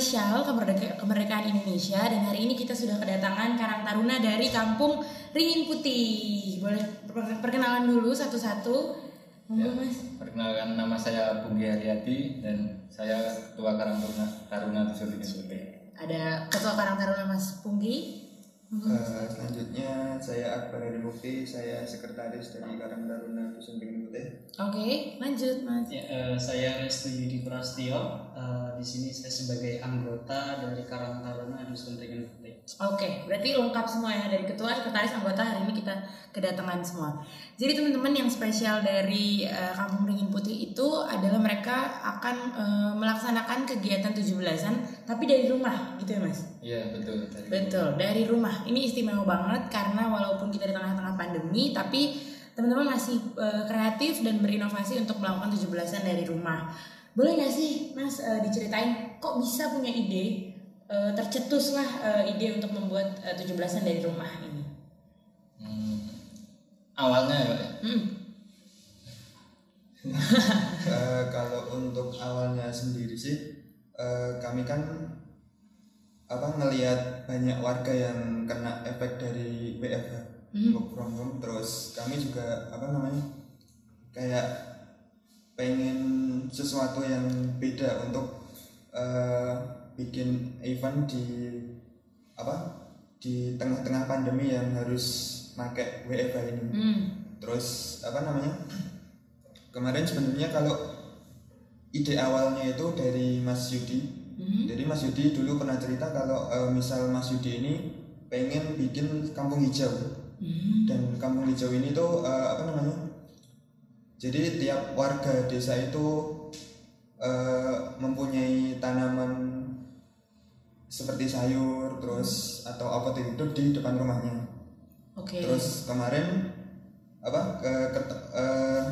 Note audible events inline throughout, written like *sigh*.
spes- spesial kemerdeka- kemerdekaan Indonesia dan hari ini kita sudah kedatangan Karang Taruna dari Kampung Ringin Putih. Boleh per- perkenalan dulu satu-satu. Mas. Perkenalkan nama saya Bunggi Haryadi dan saya Ketua Karang Taruna Taruna Dusun Ringin Putih. Ada Ketua Karang Taruna Mas Punggi. Monggo. Eh, selanjutnya saya Akbar Heri Mukti, saya sekretaris dari Karang Taruna Dusun Ringin Putih. Oke, lanjut Mas. Ya, eh, saya Restu Yudi Prastio. Eh, di sini saya sebagai anggota dari Karang Taruna Dusun Ringin Putih. Oke, berarti lengkap semua ya dari ketua, sekretaris, anggota hari ini kita kedatangan semua. Jadi teman-teman yang spesial dari eh, Kampung Ringin Putih itu adalah mereka akan eh, melaksanakan kegiatan 17-an tapi dari rumah gitu ya Mas. Iya betul. Dari Betul, dari rumah. Ini istimewa banget karena walaupun kita di tengah-tengah pandemi tapi teman-teman masih eh, kreatif dan berinovasi untuk melakukan 17-an dari rumah. Boleh nggak sih Mas eh, diceritain kok bisa punya ide eh, tercetuslah eh, ide untuk membuat eh, 17-an dari rumah ini? Hmm, awalnya ya Pak ya. Hmm. *laughs* Eh, kalau untuk awalnya sendiri sih, eh, kami kan apa ngelihat banyak warga yang kena efek dari WFH Hmm. work from home, terus kami juga apa namanya kayak pengen sesuatu yang beda untuk eh, bikin event di apa di tengah-tengah pandemi yang harus pakai WFH ini Hmm. terus apa namanya kemarin sebenarnya kalau ide awalnya itu dari Mas Yudi Hmm. jadi Mas Yudi dulu pernah cerita kalau eh, misal Mas Yudi ini pengen bikin kampung hijau Hmm. dan kampung hijau ini tuh eh, apa namanya jadi tiap warga desa itu eh, mempunyai tanaman seperti sayur terus atau apa itu di depan rumahnya Oke. Terus kemarin apa ke, ke- eh,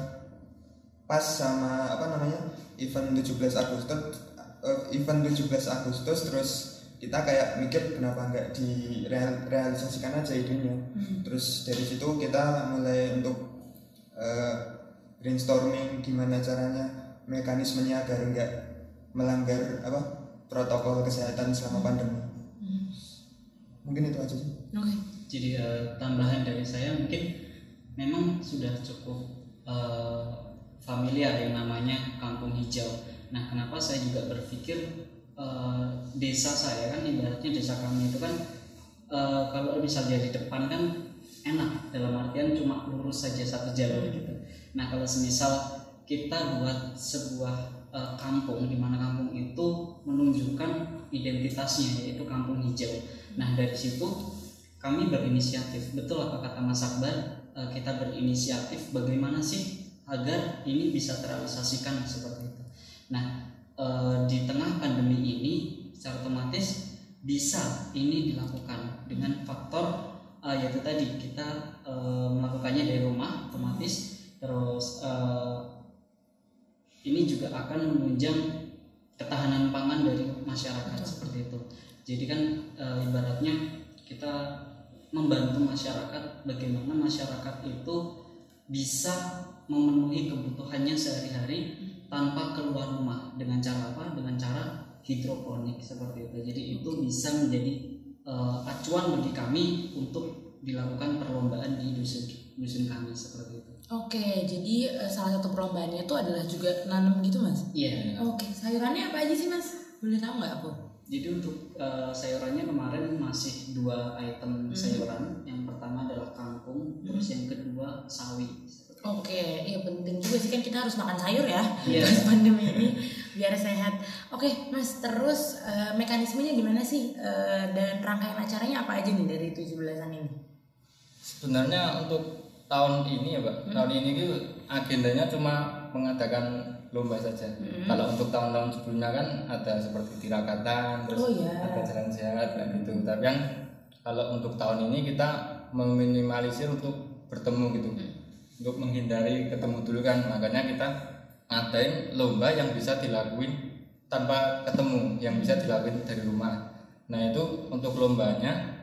pas sama apa namanya event 17 Agustus eh, event 17 Agustus terus kita kayak mikir kenapa nggak direalisasikan aja idenya. Hmm. Terus dari situ kita mulai untuk brainstorming gimana caranya mekanismenya agar nggak melanggar apa protokol kesehatan selama pandemi. Hmm. Mungkin itu aja sih. Oke. Jadi eh, tambahan dari saya mungkin memang sudah cukup eh, familiar yang namanya kampung hijau. Nah, kenapa saya juga berpikir eh, desa saya kan ibaratnya desa kami itu kan eh, kalau misalnya di depan kan enak dalam artian cuma lurus saja satu jalur gitu. Nah, kalau semisal kita buat sebuah eh, kampung di mana kampung itu menunjukkan identitasnya yaitu kampung hijau. Nah, dari situ kami berinisiatif. Betul apa kata Mas Akbar? Eh, kita berinisiatif bagaimana sih agar ini bisa terrealisasikan seperti itu. Nah eh, di tengah pandemi ini secara otomatis bisa ini dilakukan dengan faktor eh, yaitu tadi kita eh, melakukannya dari rumah otomatis terus eh, ini juga akan menunjang ketahanan pangan dari masyarakat seperti itu jadi kan eh, ibaratnya kita membantu masyarakat bagaimana masyarakat itu bisa memenuhi kebutuhannya sehari-hari tanpa keluar rumah dengan cara apa? Dengan cara hidroponik seperti itu. Jadi itu bisa menjadi eh, acuan bagi kami untuk dilakukan perlombaan di dusun dusun kami seperti itu. Oke, jadi eh, salah satu perlombaannya itu adalah juga nanam gitu mas? Iya. Oke, sayurannya apa aja sih mas? Boleh tahu nggak aku? Jadi untuk eh, sayurannya kemarin masih dua item sayuran. Yang pertama adalah kangkung, terus yang kedua sawi. Oke, iya penting juga sih kan kita harus makan sayur ya Iya. pas pandemi ini biar sehat. Oke, Mas, terus eh, mekanismenya gimana sih Eh, dan rangkaian acaranya apa aja nih dari 17-an ini? Sebenarnya untuk tahun ini ya Pak, tahun ini itu agendanya cuma mengadakan lomba saja. Kalau untuk tahun-tahun sebelumnya kan ada seperti tirakatan, terus Oh, iya. ada jalan sehat kayak gitu. Tapi yang kalau untuk tahun ini kita meminimalisir untuk bertemu gitu, untuk menghindari ketemu dulu kan. Makanya kita ngadain lomba yang bisa dilakuin tanpa ketemu, yang bisa dilakuin dari rumah. Nah itu untuk lombanya,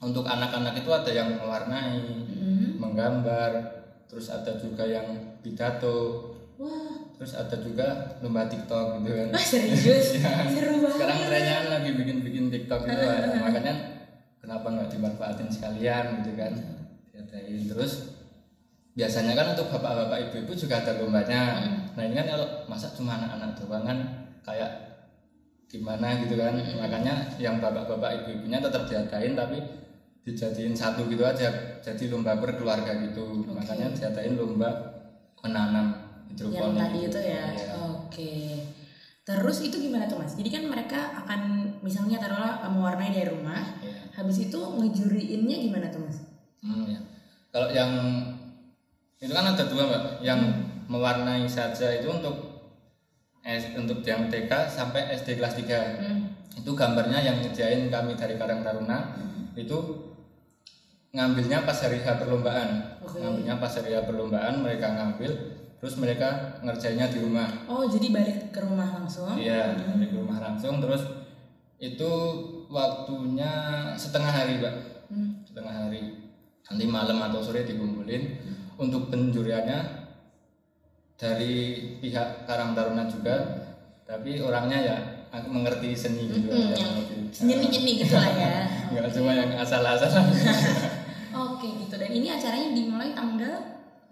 untuk anak-anak itu ada yang mewarnai, Hmm. Menggambar, terus ada juga yang pidato. Wah, terus ada juga lomba TikTok gitu kan. Wah serius, Iya. *laughs* seru banget. sekarang trennya lagi bikin-bikin TikTok gitu kan. makanya kenapa nggak dimanfaatin sekalian gitu kan? Diadain. Terus biasanya kan untuk bapak-bapak ibu-ibu juga ada lombanya. Nah ini kan kalau masa cuma anak-anak doang kan kayak gimana gitu kan? Makanya yang bapak-bapak ibu-ibunya tetap diadain tapi dijadiin satu gitu aja jadi lomba per keluarga gitu. Makanya diadain lomba menanam yang hidroponik tadi itu ya? Iya. oke. Terus itu gimana tuh mas? Jadi kan mereka akan misalnya taruhlah eh, mewarnai dari rumah Iya. habis itu ngejuriinnya gimana tuh mas? Hmm, ya. Kalau yang itu kan ada dua mbak, yang mewarnai saja itu untuk S, untuk yang TK sampai SD kelas 3 Hmm. itu gambarnya yang nyediain kami dari Karang Taruna. Itu ngambilnya pas hari H perlombaan, Oke. ngambilnya pas hari H perlombaan mereka ngambil, terus mereka ngerjainnya di rumah. oh jadi balik ke rumah langsung Iya, dari rumah langsung terus itu waktunya setengah hari mbak, Hmm. setengah hari. Nanti malam atau sore dikumpulin untuk penjuriannya dari pihak Karang Taruna juga, tapi orangnya ya mengerti seni gitu Hmm, ya. yang nyeni-nyeni gitu lah ya *laughs* Nggak cuma yang asal-asalan. *laughs* oke gitu dan ini acaranya dimulai tanggal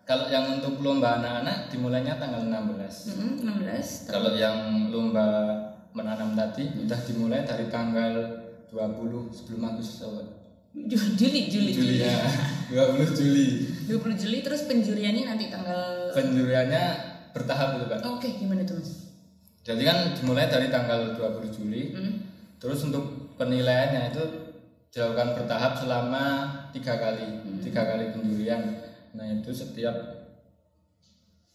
Kalau yang untuk lomba anak-anak dimulainya tanggal 16. mm, 16 Kalau yang lomba menanam tadi udah dimulai dari tanggal 20 sebelum Agustus awal. Ju- Juli Juli Juli ya. *laughs* 20 Juli. 20 Juli terus penjuriannya nanti tanggal Penjuriannya bertahap gitu, Pak. oke gimana tuh mas Jadi kan dimulai dari tanggal 20 Juli. Hmm. Terus untuk penilaiannya itu dilakukan bertahap selama tiga kali, tiga kali penjurian. Nah itu setiap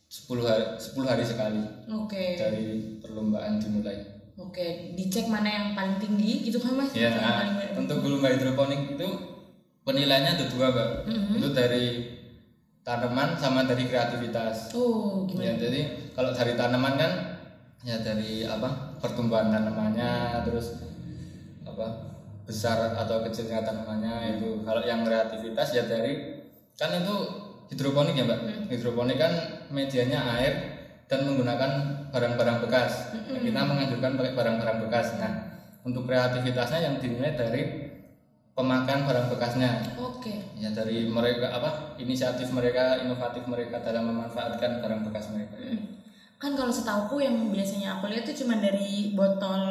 10 hari, 10 hari sekali oke dari perlombaan dimulai. Oke, dicek mana yang paling tinggi gitu kan mas? Ya, nah, paling untuk lomba hidroponik itu penilaiannya ada dua, Mbak. Itu dari tanaman sama dari kreativitas. Oh, Ya, gimana? jadi kalau dari tanaman kan ya dari apa? pertumbuhan tanamannya terus apa? Besar atau kecilnya tanamannya itu. Kalau yang kreativitas ya dari kan itu hidroponik ya, Mbak. Hidroponik kan medianya air dan menggunakan barang-barang bekas. Nah, kita menganjurkan pakai barang-barang bekas. Nah, untuk kreativitasnya yang dinilai dari pemakaian barang bekasnya Oke. ya dari mereka apa inisiatif mereka inovatif mereka dalam memanfaatkan barang bekas mereka Kan kalau setauku yang biasanya aku lihat tuh cuma dari botol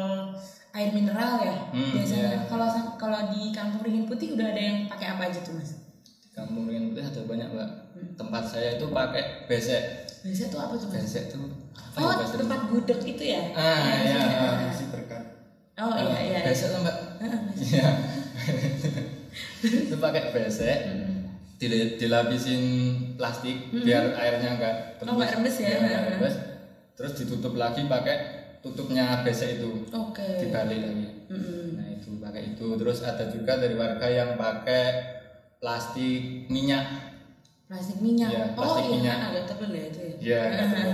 air mineral ya. Hmm, biasanya. iya. Kalau sam- kalau di kampung Ringin Putih udah ada yang pakai apa aja tuh mas? di kampung Ringan Putih ada banyak mbak tempat saya itu pakai besek Biasanya tuh apa tuh mas? besek tuh apa ya Oh, bahasa tempat gudeg itu ya? ah ya isi berkat Oh iya iya. iya. besek tuh mbak iya *laughs* itu pakai besek dil- dilapisin plastik biar airnya enggak Oh, nggak rembes ya? Iya, nggak rembes. terus ditutup lagi pakai tutupnya besek itu Oke. dibalik lagi Mm-mm. Nah itu pakai itu terus ada juga dari warga yang pakai plastik minyak. Plastik minyak. Iya, oh plastik iya, minyak. agak tebel ya itu ya. Iya, *laughs* tebel.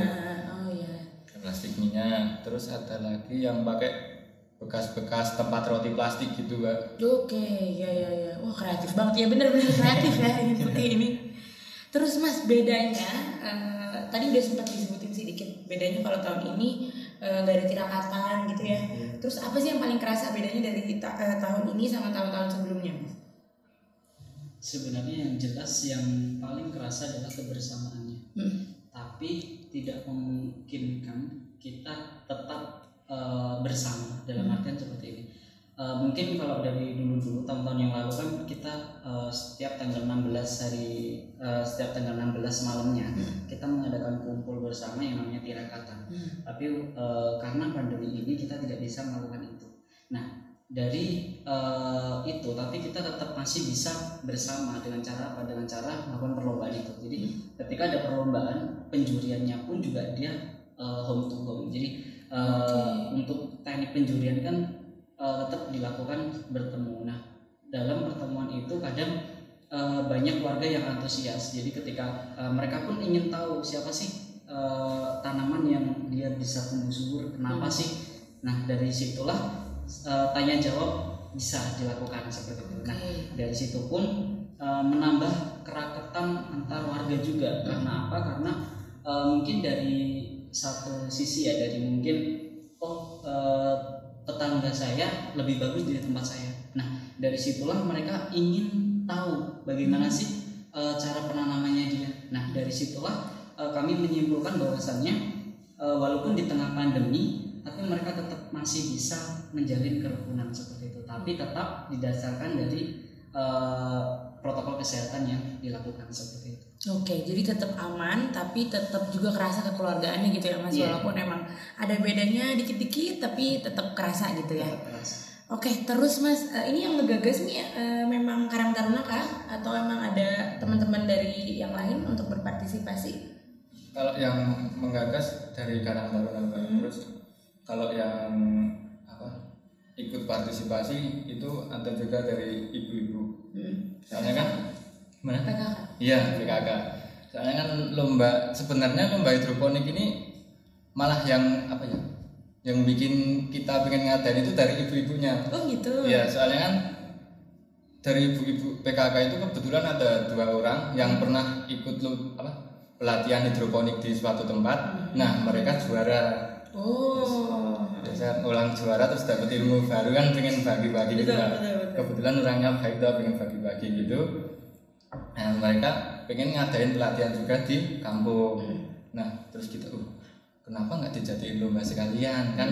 oh iya. Plastik minyak. Terus ada lagi yang pakai bekas-bekas tempat roti plastik gitu, Mbak. Oke, ya ya ya. Wah kreatif banget ya bener-bener kreatif ya ini putih *laughs* ini. Terus mas bedanya eh, tadi udah sempat disebutin sedikit bedanya kalau tahun ini nggak ada tirakatan gitu ya. Terus apa sih yang paling kerasa bedanya dari ta- eh, tahun ini sama tahun-tahun sebelumnya sebenarnya yang jelas yang paling kerasa adalah kebersamaannya. Hmm. tapi tidak memungkinkan kita tetap eh, bersama dalam artian seperti ini Eh, mungkin kalau dari dulu-dulu tahun-tahun yang lalu kan kita eh, setiap tanggal 16 hari eh, setiap tanggal 16 malamnya kita mengadakan kumpul bersama yang namanya tirakatan. Tapi eh, karena pandemi ini kita tidak bisa melakukan itu. Nah dari eh, itu tapi kita tetap masih bisa bersama dengan cara apa? Dengan cara melakukan perlombaan itu. Jadi ketika ada perlombaan penjuriannya pun juga dia eh, home to home. Jadi eh, untuk teknik penjurian kan eh, tetap dilakukan bertemu. Nah dalam pertemuan itu kadang eh, banyak warga yang antusias. Jadi ketika eh, mereka pun ingin tahu siapa sih eh, tanaman yang dia bisa tumbuh subur kenapa sih? Nah dari situlah eh, tanya jawab bisa dilakukan seperti itu. Nah dari situ pun eh, menambah kerakatan antar warga juga. Karena apa? Karena eh, mungkin dari satu sisi ya dari mungkin saya lebih bagus dari tempat saya. Nah dari situlah mereka ingin tahu bagaimana sih eh, cara penanamannya dia. Nah dari situlah eh, kami menyimpulkan bahwasannya eh, walaupun di tengah pandemi tapi mereka tetap masih bisa menjalin kerukunan seperti itu. Tapi tetap didasarkan dari eh, protokol kesehatan yang dilakukan seperti itu. Oke, jadi tetap aman tapi tetap juga kerasa kekeluargaannya gitu ya Mas Iya. walaupun emang ada bedanya dikit-dikit tapi tetap kerasa gitu ya. Keras. Oke, terus Mas, eh, ini yang ngegagas nih eh, memang Karang Taruna kah atau emang ada teman-teman dari yang lain untuk berpartisipasi? Kalau yang menggagas dari Karang Taruna. Hmm. terus kalau yang apa ikut partisipasi itu ada juga dari ibu-ibu. Hmm. Soalnya kan mana? PKK. Iya, PKK. Soalnya kan lomba sebenarnya lomba hidroponik ini malah yang apa ya? Yang bikin kita pengen ngadain itu dari ibu-ibunya. Oh gitu. Iya, soalnya kan dari ibu-ibu PKK itu kebetulan ada dua orang yang pernah ikut lu apa pelatihan hidroponik di suatu tempat. Nah, mereka juara. Oh. Biasa ulang juara terus dapat ilmu baru kan pengen bagi-bagi gitu betul, betul. Kebetulan orangnya baik tuh pengen bagi-bagi gitu. Nah, mereka pengen ngadain pelatihan juga di kampung. Nah, terus kita, uh, kenapa nggak dijadiin lomba sekalian? Kan?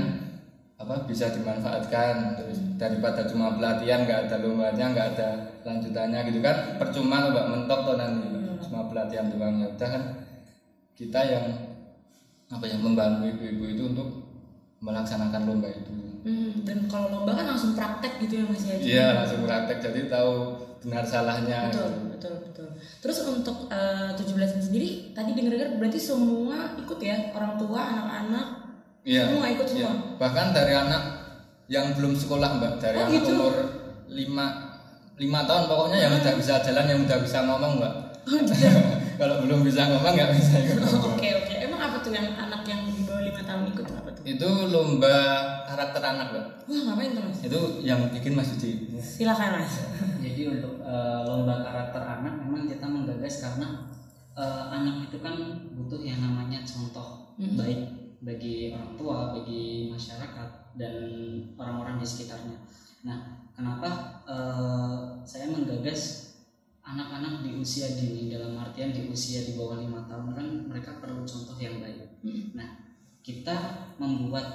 apa bisa dimanfaatkan. Terus daripada cuma pelatihan nggak ada lombanya nggak ada lanjutannya gitu kan. Percuma lomba mentok tuh nanti. Cuma pelatihan doang. Ya udah kan kita yang apa yang membantu ibu-ibu itu untuk melaksanakan lomba itu Hmm, dan kalau lomba kan langsung praktek gitu ya Mas ya. iya langsung praktek jadi tahu benar salahnya Betul, betul, betul. Terus untuk eh, 17 sendiri tadi dengar-dengar berarti semua ikut ya, orang tua, anak-anak. iya Semua ikut iya. semua? bahkan dari anak yang belum sekolah mbak dari Oh, anak gitu? umur lima lima tahun pokoknya yang udah bisa jalan yang udah bisa ngomong mbak Oh gitu. *laughs* kalau belum bisa ngomong nggak bisa ikut Oh, Oke, oke. Emang apa tuh yang anak 5 tahun ikut apa tuh? itu lomba karakter anak mbak Wah, ngapain tuh Mas? itu yang bikin mas Yudi Silakan Mas. *laughs* Jadi untuk eh, lomba karakter anak memang kita menggagas karena eh, anak itu kan butuh yang namanya contoh Mhm. baik bagi orang tua, bagi masyarakat dan orang-orang di sekitarnya. Nah, kenapa eh, saya menggagas anak-anak di usia dini dalam artian di usia di bawah lima tahun kan mereka perlu contoh yang baik. Hmm. Nah, kita membuat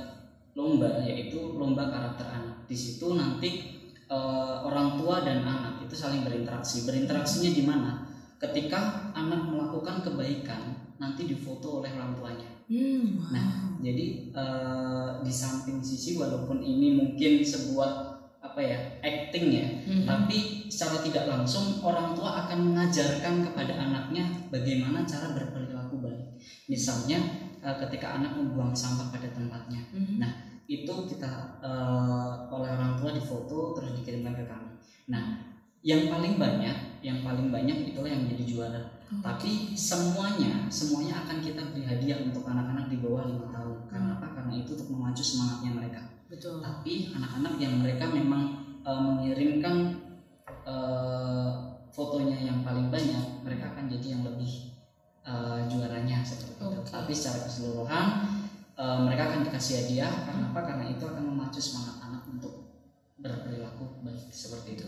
lomba yaitu lomba karakter anak. Di situ nanti eh, orang tua dan anak itu saling berinteraksi. Berinteraksinya di mana? Ketika anak melakukan kebaikan, nanti difoto oleh orang tuanya. Hmm, wow. Nah, jadi eh, di samping sisi walaupun ini mungkin sebuah apa ya acting ya, Mhm. tapi secara tidak langsung orang tua akan mengajarkan kepada anaknya bagaimana cara berperilaku baik. Misalnya eh, ketika anak membuang sampah pada tempatnya, Mhm. nah itu kita eh, oleh orang tua difoto terus dikirimkan ke kami. Nah, yang paling banyak, yang paling banyak itulah yang menjadi juara. Tapi semuanya, semuanya akan kita beri hadiah untuk anak-anak di bawah lima tahun. Karena apa? Karena itu untuk memacu semangatnya mereka. Betul. Tapi anak-anak yang mereka memang eh, mengirimkan eh, fotonya yang paling banyak, mereka akan jadi yang lebih eh, juaranya seperti itu. Oke. Tapi secara keseluruhan eh, mereka akan dikasih hadiah. Karena apa? Karena itu akan memacu semangat anak untuk berperilaku baik seperti itu.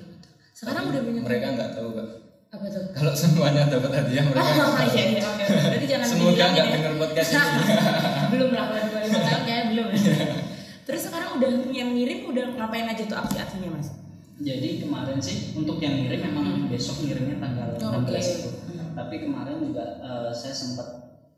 Sekarang udah banyak mereka nggak tahu mbak apa tuh? *laughs* kalau semuanya dapat hadiah mereka Oh nggak tahu. iya iya oke. oke. Berarti jangan semoga nggak ya. dengar podcast ini *laughs* belum lah dua lima tahun kayaknya belum ya. Terus sekarang udah yang ngirim udah ngapain aja tuh aksi-aksinya mas? Jadi kemarin sih untuk yang ngirim memang besok ngirimnya tanggal Oh, 16 oke. itu. Tapi kemarin juga eh, saya sempat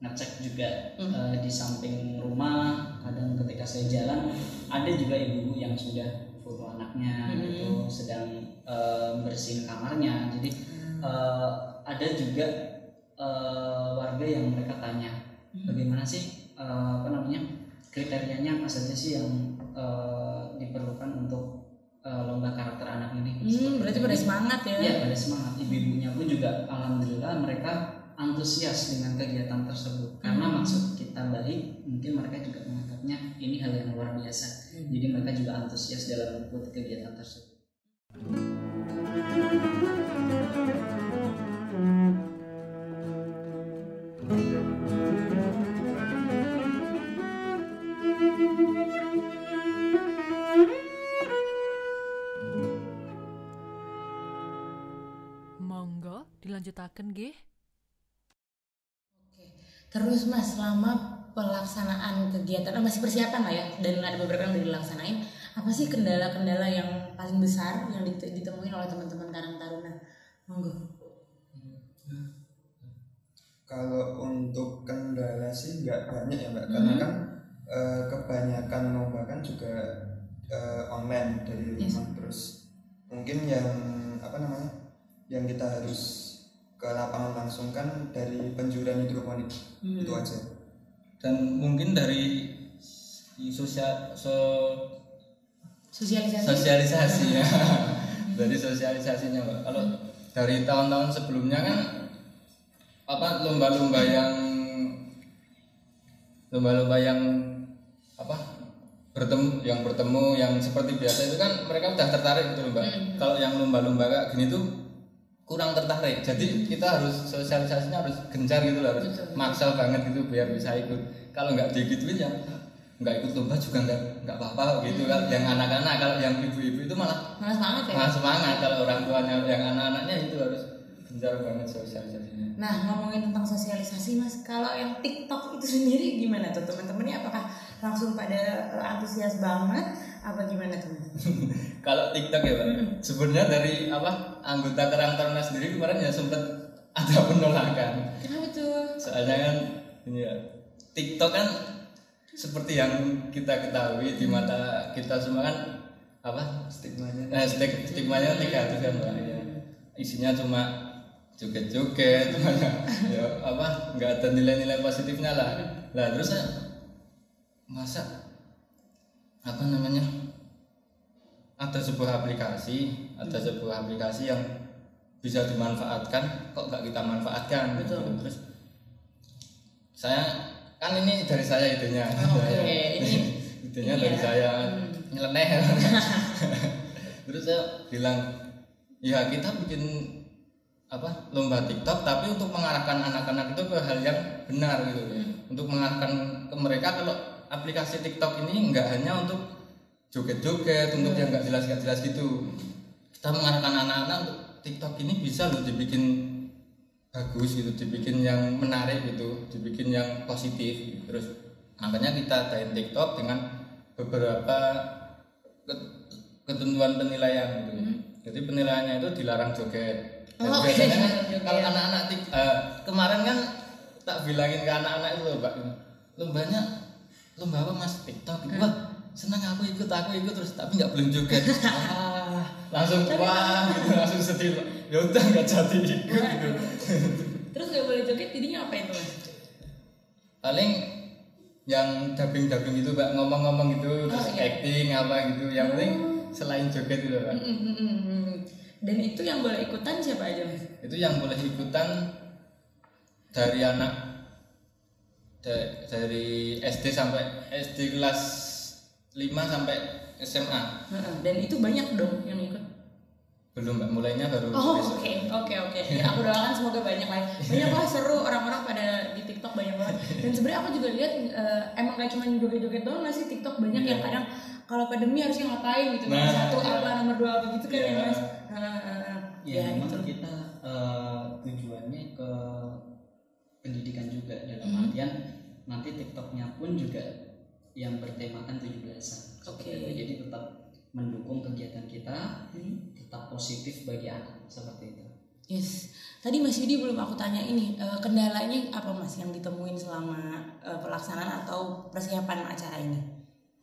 ngecek juga Hmm. eh, di samping rumah, kadang ketika saya jalan ada juga ibu yang sudah foto anaknya Hmm. gitu sedang eh, bersihin kamarnya. Jadi eh, ada juga eh, warga yang mereka tanya Hmm. bagaimana sih eh, apa namanya kriterianya apa saja sih yang eh, diperlukan untuk eh, lomba karakter anak ini. Hmm, berarti pada semangat ya. Iya pada semangat ibu-ibunya pun juga alhamdulillah mereka antusias dengan kegiatan tersebut karena Hmm. maksud kita baik mungkin mereka juga menganggapnya ini hal yang luar biasa Hmm. jadi mereka juga antusias dalam mengikuti kegiatan tersebut Monggo dilanjutaken nggih. Oke. Terus Mas selama pelaksanaan kegiatan eh, masih persiapan lah ya dan ada beberapa yang udah dilaksanain apa sih kendala-kendala yang paling besar yang dit- ditemuin oleh teman-teman Karang Taruna monggo Kalau untuk kendala sih nggak banyak ya mbak, karena Mhm. kan eh, kebanyakan lomba kan juga eh, online dari Yes. rumah terus mungkin yang apa namanya yang kita harus ke lapangan langsung kan dari penjuran hidroponik Hmm. itu aja. dan mungkin dari sosial so, sosialisasi. sosialisasi ya. *laughs* Dari sosialisasinya mbak kalau dari tahun-tahun sebelumnya kan apa lomba-lomba yang lomba-lomba yang apa bertemu yang bertemu yang seperti biasa itu kan mereka udah tertarik gitu loh mbak. Kalau yang lomba-lomba kayak gini tuh kurang tertarik. Jadi kita harus sosialisasinya harus gencar gitu loh harus maksa banget gitu biar bisa ikut. Kalau nggak digituin ya nggak ikut lomba juga nggak nggak apa-apa gitu. Kan yang anak-anak kalau yang ibu-ibu itu malah malah semangat ya? malah semangat. Kalau orang tuanya yang anak-anaknya itu harus gencar banget sosialisasinya. Nah ngomongin tentang sosialisasi mas, kalau yang TikTok itu sendiri gimana tuh? Teman-temannya? Apakah langsung pada eh, antusias banget? Apa gimana tuh? *laughs* Kalau TikTok ya pak sebenarnya dari apa anggota Kerang Taruna sendiri kemarin ya sempat ada *laughs* penolakan. Kenapa tuh? soalnya kan ya TikTok kan seperti yang kita ketahui di mata kita semua kan apa Stigmanya. eh, stig- stigmanya negatif kan mbak ya isinya cuma joget-joget *laughs* ya apa nggak ada nilai-nilai positifnya lah. Lah terus saya masa apa namanya ada sebuah aplikasi ada sebuah aplikasi yang bisa dimanfaatkan kok nggak kita manfaatkan gitu. Betul. terus saya kan ini dari saya idenya Oh, oke. Saya- Ini- *laughs* idenya dari ya. saya Hmm. nyeleneh *laughs* *laughs* terus saya bilang ya kita bikin apa lomba TikTok tapi untuk mengarahkan anak-anak itu ke hal yang benar gitu untuk mengarahkan ke mereka kalau aplikasi TikTok ini nggak hanya untuk joget-joget untuk yang nggak jelas nggak jelas gitu. Kita mengarahkan anak-anak untuk TikTok ini bisa loh dibikin bagus gitu dibikin yang menarik gitu dibikin yang positif terus makanya kita adain TikTok dengan beberapa ket- ketentuan penilaian gitu. Jadi penilaiannya itu dilarang joget. Dan Oh, biasanya oke. kan Joget. kalau anak-anak eh, kemarin kan tak bilangin ke anak-anak itu loh pak lombanya lomba apa mas TikTok gitu. wah senang aku ikut aku ikut terus tapi nggak belum joget *laughs* wah langsung wah gitu langsung sedih ya udah nggak jadi ikut *laughs* gitu Terus gak boleh joget jadinya apa itu mas? paling yang dubbing dubbing itu mbak ngomong-ngomong gitu terus iya. acting apa gitu yang penting selain joget itu mbak mm, mm, mm. Dan itu yang boleh ikutan siapa aja mas? itu yang boleh ikutan dari anak da- dari SD sampai SD kelas 5 sampai SMA Dan itu banyak dong yang ikut. belum mbak mulainya baru Oh oke oke oke. Ya, aku doakan semoga banyak lah. Banyak lah seru orang-orang pada di TikTok banyak banget. Dan sebenarnya aku juga lihat eh, emang gak cuma joget-joget doang nggak sih TikTok banyak yang kadang kalau pandemi harusnya ngapain gitu. Nomor Nah, satu iya. apa nomor dua apa gitu kan ya Iya. mas. Heeh, heeh. ya, Ya, memang itu. kita eh, tujuannya ke pendidikan juga dalam Mhm. artian nanti TikToknya pun juga yang bertemakan 17-an Oke. Itu. jadi tetap mendukung kegiatan kita Hmm. tetap positif bagi anak seperti itu Yes. Tadi Mas Yudi belum aku tanya ini eh, kendalanya apa Mas yang ditemuin selama eh, pelaksanaan atau persiapan acara ini?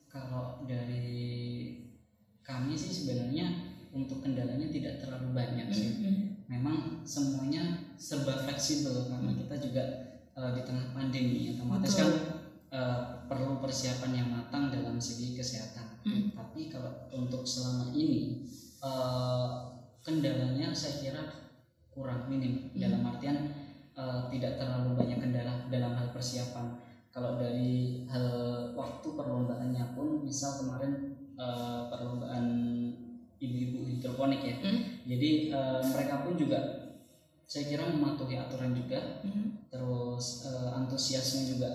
kalau dari kami sih sebenarnya untuk kendalanya tidak terlalu banyak sih Mhm. memang semuanya serba fleksibel karena kita juga eh, di tengah pandemi otomatis Betul. kan eh, perlu persiapan yang matang dalam segi kesehatan. Hmm. Tapi kalau untuk selama ini eh, kendalanya saya kira kurang minim Hmm. dalam artian eh, tidak terlalu banyak kendala dalam hal persiapan. Kalau dari hal waktu perlombaannya pun misal kemarin eh, perlombaan ibu-ibu hidroponik ya. Hmm. Jadi eh, mereka pun juga saya kira mematuhi aturan juga, Mhm. terus eh, antusiasnya juga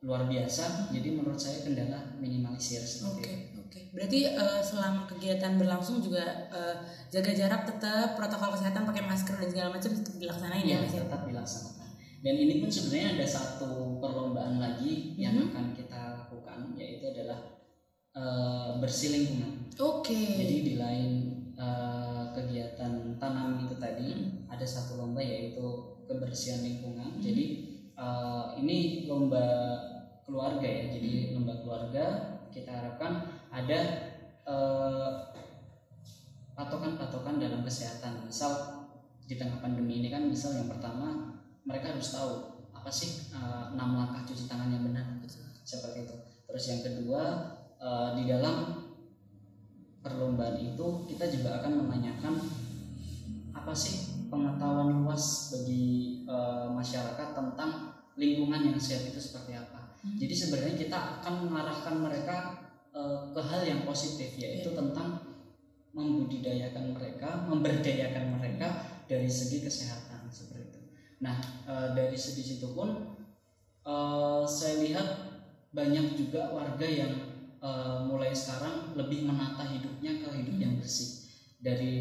luar biasa. Jadi menurut saya kendala minimalisir seperti Oke, itu. oke. Berarti eh, selama kegiatan berlangsung juga eh, jaga jarak tetap, protokol kesehatan pakai masker dan segala macam tetap dilaksanain ya ya mas ya tetap dilaksanakan dan ini pun sebenarnya ada satu perlombaan lagi yang Mhm. akan kita lakukan yaitu adalah eh, bersih lingkungan oke jadi di lain eh, kegiatan tanam itu tadi Hmm. ada satu lomba yaitu kebersihan lingkungan. Jadi eh, ini lomba keluarga ya. Jadi lomba keluarga kita harapkan ada eh, patokan-patokan dalam kesehatan. Misal di tengah pandemi ini kan misal yang pertama mereka harus tahu apa sih enam langkah cuci tangan yang benar. Seperti itu. Terus yang kedua eh, di dalam perlombaan itu kita juga akan menanyakan apa sih pengetahuan luas bagi eh, masyarakat tentang lingkungan yang sehat itu seperti apa. Jadi sebenarnya kita akan mengarahkan mereka eh, ke hal yang positif yaitu tentang membudidayakan mereka, memberdayakan mereka dari segi kesehatan seperti itu. Nah eh, dari segi situ pun eh, saya lihat banyak juga warga yang eh, mulai sekarang lebih menata hidupnya ke hidup yang bersih. Dari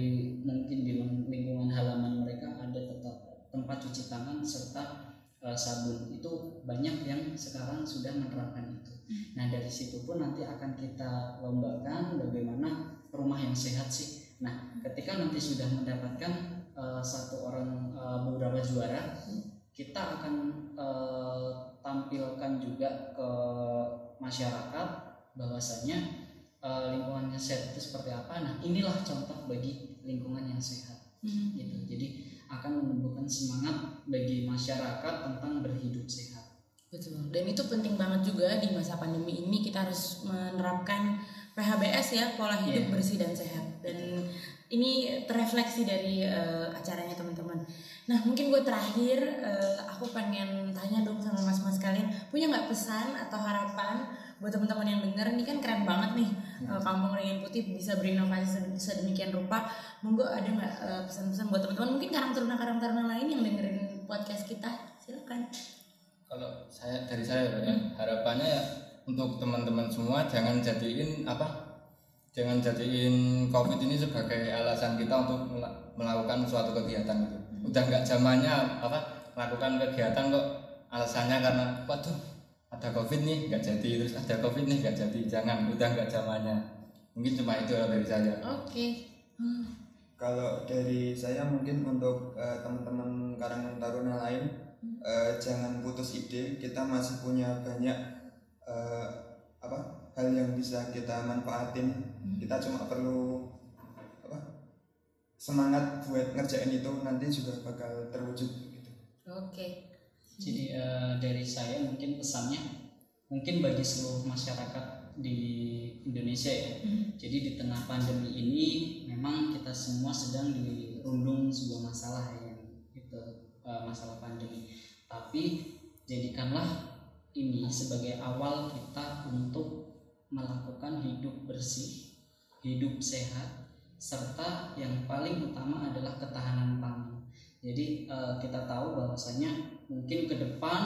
mungkin di lingkungan halaman mereka ada tetap tempat cuci tangan serta eh, sabun itu banyak yang sekarang sudah menerapkan itu. Nah dari situ pun nanti akan kita lombakan bagaimana rumah yang sehat sih. Nah ketika nanti sudah mendapatkan eh, satu orang eh, beberapa juara, kita akan eh, tampilkan juga ke masyarakat bahwasanya eh, lingkungan yang sehat itu seperti apa. Nah inilah contoh bagi lingkungan yang sehat Hmm. gitu. Jadi akan menumbuhkan semangat bagi masyarakat tentang berhidup sehat. Betul. Dan itu penting banget juga di masa pandemi ini kita harus menerapkan PHBS ya, pola hidup Iya. bersih dan sehat. Dan ini terefleksi dari eh, acaranya teman-teman. Nah mungkin gue terakhir eh, aku pengen tanya dong sama mas-mas kalian punya nggak pesan atau harapan buat teman-teman yang denger ini kan keren banget nih eh, Kampung Ringin Putih bisa berinovasi sedem- sedemikian rupa. Monggo ada nggak eh, pesan-pesan buat teman-teman? Mungkin karang taruna karang taruna lain yang dengerin podcast kita silakan. kalau saya dari saya ya harapannya ya untuk teman-teman semua jangan jadiin apa jangan jadiin covid ini sebagai alasan kita untuk mela- melakukan suatu kegiatan gitu. Udah nggak zamannya apa melakukan kegiatan kok alasannya karena waduh ada covid nih nggak jadi terus ada covid nih nggak jadi jangan udah nggak zamannya mungkin cuma itu lah dari saya Oke. Hmm. Kalau dari saya mungkin untuk eh, teman-teman Karang Taruna lain eh, jangan putus ide. Kita masih punya banyak eh, apa hal yang bisa kita manfaatin. Kita cuma perlu apa semangat buat ngerjain itu nanti juga bakal terwujud gitu. Oke. Jadi eh, dari saya mungkin pesannya mungkin bagi seluruh masyarakat di Indonesia ya. Jadi di tengah pandemi ini memang kita semua sedang dirundung sebuah masalah ya itu eh, masalah pandemi. Tapi jadikanlah ini sebagai awal kita untuk melakukan hidup bersih, hidup sehat, serta yang paling utama adalah ketahanan pangan. Jadi eh, kita tahu bahwasanya mungkin ke depan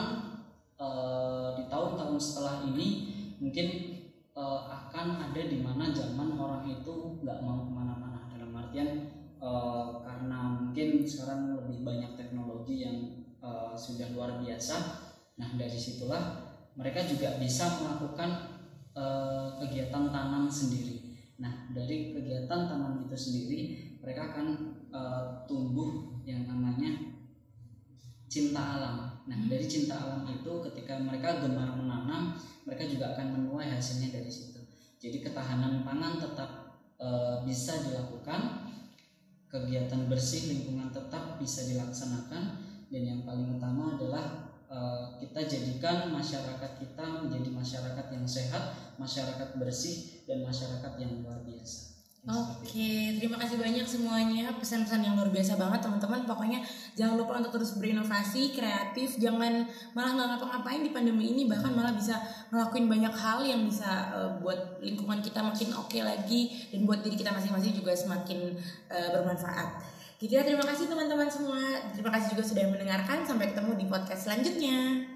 eh, di tahun-tahun setelah ini mungkin eh, akan ada di mana zaman orang itu nggak mau ke mana-mana dalam artian eh, karena mungkin sekarang lebih banyak teknologi yang eh, sudah luar biasa. Nah dari situlah mereka juga bisa melakukan eh, kegiatan tanam sendiri. Nah dari kegiatan tanam itu sendiri mereka akan eh, tumbuh yang namanya cinta alam. Nah, dari cinta alam itu ketika mereka gemar menanam, mereka juga akan menuai hasilnya dari situ. Jadi ketahanan pangan tetap e, bisa dilakukan, kegiatan bersih lingkungan tetap bisa dilaksanakan, dan yang paling utama adalah e, kita jadikan masyarakat kita menjadi masyarakat yang sehat, masyarakat bersih, dan masyarakat yang luar biasa. Oke, terima kasih banyak semuanya pesan-pesan yang luar biasa banget teman-teman. Pokoknya jangan lupa untuk terus berinovasi, kreatif, jangan malah nggak ngapa-ngapain di pandemi ini, bahkan malah bisa ngelakuin banyak hal yang bisa eh, buat lingkungan kita makin oke lagi dan buat diri kita masing-masing juga semakin eh, bermanfaat. Gitu ya, terima kasih teman-teman semua. Terima kasih juga sudah mendengarkan. Sampai ketemu di podcast selanjutnya.